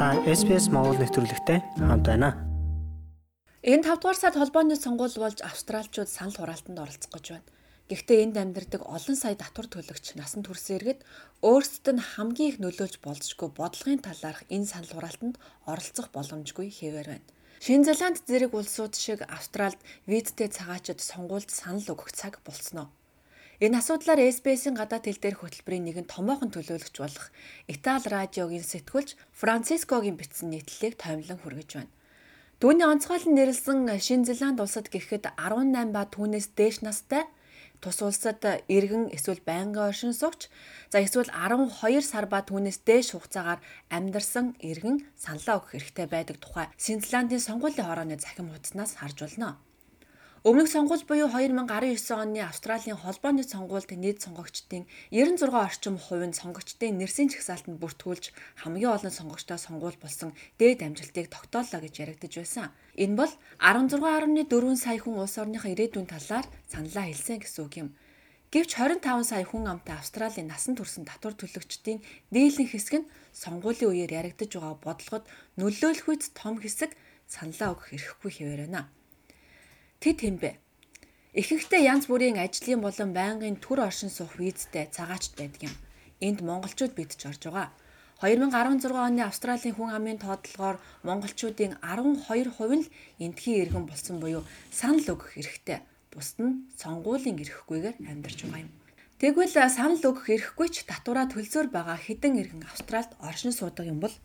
Та SPS Монгол нэвтрүүлэгтэй хамт байна. Энэ 5 дугаар сард холбооны сонгуул болж австралчууд санал хураалтанд оролцох гэж байна. Гэхдээ энд амьдардаг олон сая татвар төлөгч насан турш иргэд өөрсдөд нь хамгийн их нөлөөлж болзошгүй бодлогын талаарх энэ санал хураалтанд оролцох боломжгүй хэвээр байна. Шинэ Зеланд зэрэг улсууд шиг Австралид визтэй цагаачид сонгуульд санал өгөх цаг болсноо. Энэ асуудлаар SBS-ийн гадаад хэл дээрх хөтөлбөрийн нэгэн томоохон төлөөлөгч болох Итали радиогийн сэтгүүлч Францискогийн бичсэн нийтлэлийг томилон хүргэж байна. Түүний онцгойлон нэрлсэн Шинэ Зеланд улсад гэхэд 18 ба түүнээс дээш настай тус улсад иргэн эсвэл байнгын оршин суугч за эсвэл 12 сар ба түүнээс дээш хугацаагаар амьдарсан иргэн саналаа өгөх хэрэгтэй байдаг тухай Синзландын сонгуулийн хорооны захим хуудаснаас харж болно. Өмнөх сонгуул буюу 2019 оны Австралийн холбооны сонгуульд нийт сонгогчдын 96 орчим хувь нь сонгогчдын нэрсийн чагсаалтанд бүртгүүлж хамгийн олон сонгогчтой сонгуул болсон дээд амжилтыг тогтоолоо гэж яригдж байсан. Энэ бол 16.4 сая хүн улс орныхоо ирээдүйн талаар саналаа хэлсэн гэсэн үг юм. Гэвч 25 сая хүн амтай Австралийн насан турш татвар төлөгчдийн дийлэн хэсэг нь сонгуулийн үеэр яригдж байгаа бодлогод нөлөөлөх үед том хэсэг саналаа өгөх эрхгүй хэвээр байна. Тэд хэн бэ? Ихэнхдээ янз бүрийн ажлын болон байнгын төр оршин суух визтэй цагаачд байдаг юм. Энд монголчууд бидж орж байгаа. 2016 оны Австралийн хүн амын тоотлогоор монголчуудын 12% нь эндхийн иргэн болсон буюу санал өгөх эрхтэй. Бусд нь сонгуулийн эрхгүйгээр амьдарч байгаа юм. Тэгвэл санал өгөх эрхгүй ч татвараа төлсөөр байгаа хідэн иргэн Австральд оршин суудаг юм бол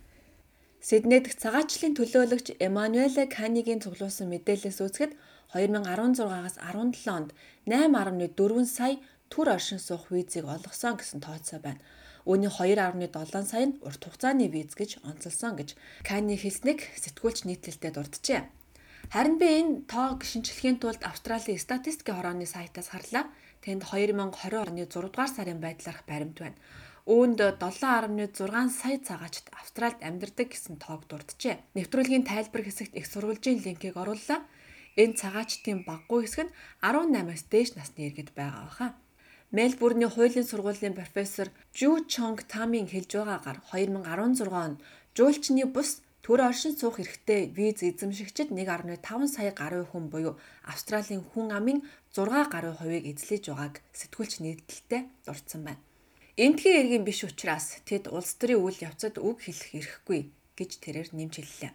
Сиднейд цагаачлалын төлөөлөгч Эммануэле Канигийн цуглуулсан мэдээлэлээс үзэхэд 2016-аас 17 онд 8.4 сая төр оршин суух визийг олгосон гэсэн тооцоо байна. Үүний 2.7 сая нь урт хугацааны виз гэж онцолсон гэж Кани хэлснэг сэтгүүлч нийтлэлтэд дурджээ. Харин би энэ тоог шинчлэхийн тулд Австралийн статистикийн хорооны сайтаас харлаа. Тэнд 2020 оны 6 дугаар сарын байдлаарх баримт байна. Үүнд 7.6 сая цагаачд Австральд амьдардаг гэсэн тоог дурджээ. Нэвтрүүлгийн тайлбар хэсэгт их сурвалжийн линкийг орууллаа. Энэ цагаачтын баггүй хэсэг нь 18-аас дээш насны иргэд байгаа баха. Мельбурний хуулийн сургуулийн профессор Жу Чонг Тамийн хэлж байгаагаар 2016 онд жуулчны бус төр оршин суух эрхтэй виз эзэмшигчид 1.5 сая гаруй хүн буюу Австралийн хүн амын 6 гаруй хувийг эзлэж байгааг сэтгүүлч нийтлэлтэй дурдсан байна. Эндхийн иргэн биш учраас тэд улс төрийн үйл явцад үг хэлэх эрхгүй гэж тэрээр нэмж хэллээ.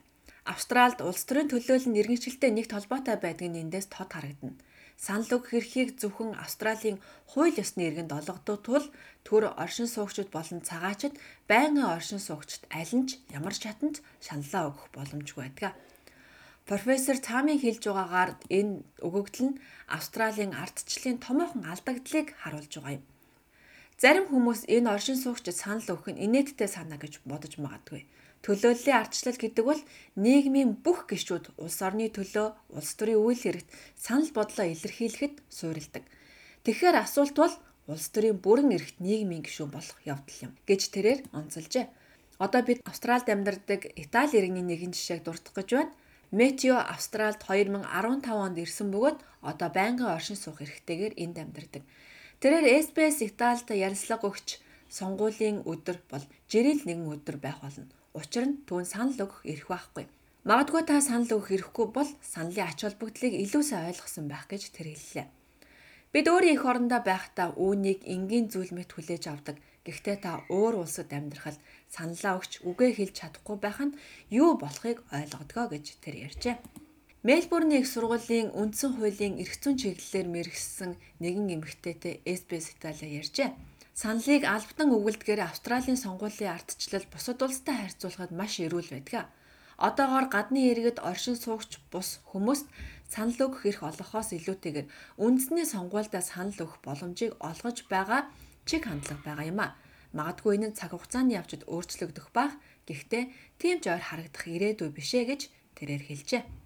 Австралид улс төрийн төлөөлөл нь иргэншилтэй нэгт холбоотой байдаг нь эндээс тод харагдана. Санал өгөх эрхийг зөвхөн Австралийн хууль ёсны иргэнд олгодог тул төр оршин суугчид болон цагаачид байнгын оршин суугчид аль нь ч ямар чатанд шаналлаа өгөх боломжгүй байдаг. Профессор Тамийн хэлж байгаагаар энэ өгөгдөл нь Австралийн ардчлалын томоохон алдагдлыг харуулж байгаа юм. Зарим хүмүүс энэ оршин суугчид санал өгөх нь инээдтэй санаа гэж бодож магадгүй. Төлөөллийн ардчлал гэдэг бол нийгмийн бүх гишүүд улс орны төлөө улс төрийн үйл хэрэгт санал бодлоо илэрхийлэхэд суурилдаг. Тэгэхээр асуулт бол улс төрийн бүрэн эрхт нийгмийн гишүүн болох явдал юм гэж тэрээр онцолжээ. Одоо бид Австральд амьдардаг Итали иргэний нэгэн жишээг дурдах гэж байна. Метео Австральд 2015 онд ирсэн бөгөөд одоо байнгын оршин суух эрхтэйгээр энд амьдардаг. Тэрээр SBS Италид ярилцлага өгч сонгуулийн өдөр бол жирэл нэгэн өдөр байх болно. Учир нь түүн санал өгөх эрх байхгүй. Магадгүй та санал өгөх эрхгүй бол саналын ач холбогдлыг илүү сайн ойлгосон байх гэж тэр хэллээ. Бид өөрийн эх орондоо байхдаа үүнийг энгийн зүйл мэт хүлээж авдаг. Гэхдээ та өөр улсад амьдрахад саналаа өгч үгээ хэлж чадахгүй байх нь юу болохыг ойлгодгоо гэж тэр ярьжээ. Мельбурний их сургуулийн үндсэн хуулийн зүйн чиглэлээр мэрэгсэн нэгэн эмэгтэйтэй SBS Итали ярьжээ. Саналыг албадан өгүүлдгээр Австралийн сонгуулийн ардчлал бусад улстай харьцуулахад маш эрүүл байдаг. Одоогоор гадны иргэд оршин суугч бус хүмүүст санал өгөх эрх олгохоос илүүтэйгээр үндэсний сонгуульдаа санал өгөх боломжийг олгож байгаа чиг хандлага байгаа юм а. Магадгүй энэ цаг хугацааны явцад өөрчлөгдөх бах. Гэхдээ тийм ч ойр харагдах ирээдүй бишээ гэж тэрээр хэлжээ.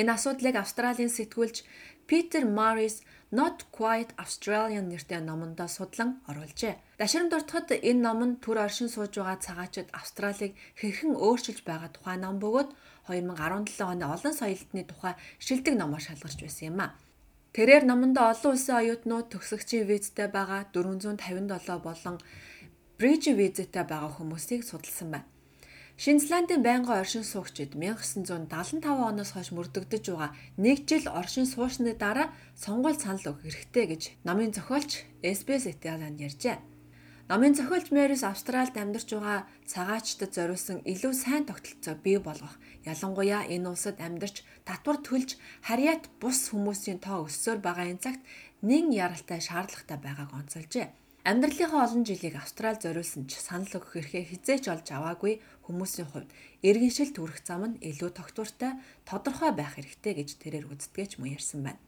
Энэ асуудлыг Австралийн сэтгүүлч Питер Марис Not Quite Australian нэртэй номондоо судлан оруулжээ. Дашрам дуртахад энэ ном нь төр оршин сууж байгаа цагаачид Австралиг хэрхэн өөрчилж байгаа тухай ном бөгөөд 2017 оны олон соёлтны тухай шилдэг номоор шалгарч байсан юм а. Тэрээр номондоо олон улсын оюутнууд төгсөгчийн визтэй байгаа 457 болон Bridge визэтэй байгаа хүмүүсийг судалсан байна. Шинзландын байнгын оршин суугчид 1975 оноос хойш мөрдөгдөж байгаа нэг жил оршин суусны дараа сонгуул санал өгөх хэрэгтэй гэж номын зохиолч SBS Italian ярьжээ. Номын зохиолч Мэрис Австралид амьдарч байгаа цагаачтад зориулсан илүү сайн тогтолцоо бий болгох, ялангуяа энэ улсад амьдарч татвар төлж харьяат бус хүмүүсийн тоо өссөөр байгаа энэ цагт нэн яралтай шаардлагатай байгааг онцолжээ. Амьдралынхаа олон жилийг Австрал зориулсан ч санал өгөх эрхээ хизээч олж аваагүй хүмүүсийн хувьд иргэншил төрөх зам нь илүү тогтвортой, тодорхой байх хэрэгтэй гэж тэрээр үздэгч мөн ярьсан байна.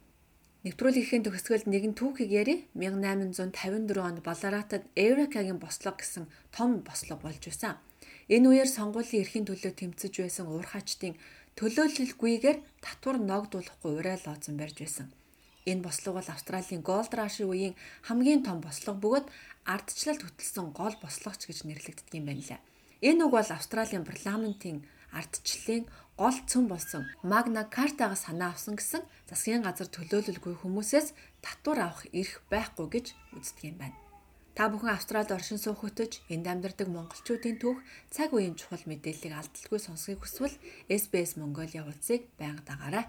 Нэвтрүүлгийн төгсгөлд нэгэн түүхийг яри 1854 онд Баларатад Эврекагийн бослого гэсэн том бослого болж байсан. Энэ үеэр сонгуулийн эрхийн төлөө тэмцэж байсан уурхаачдын төлөөлөлгүйгээр татвар ногдуулахгүй урай лооцсон барьж байсан. Энэ бослого бол Австралийн Gold Rush-ийн үеийн хамгийн том бослого бөгөөд ардчлалд хөтлсөн гол бослогч гэж нэрлэгддэг юм байна лээ. Энэ үг бол Австралийн парламентын ардчлалын гол цөм болсон Magna Carta-гаас санаа авсан гэсэн засгийн газар төлөөлөлгүй хүмүүсээс татвар авах эрх байхгүй гэж үздэг юм байна. Та бүхэн Австралид оршин суух хөтөж энд амьдардаг монголчуудын түүх цаг үеийн чухал мэдээллийг алдалгүй сонсхийг хүсвэл SBS Mongolia хуудсыг байнга дагаарай.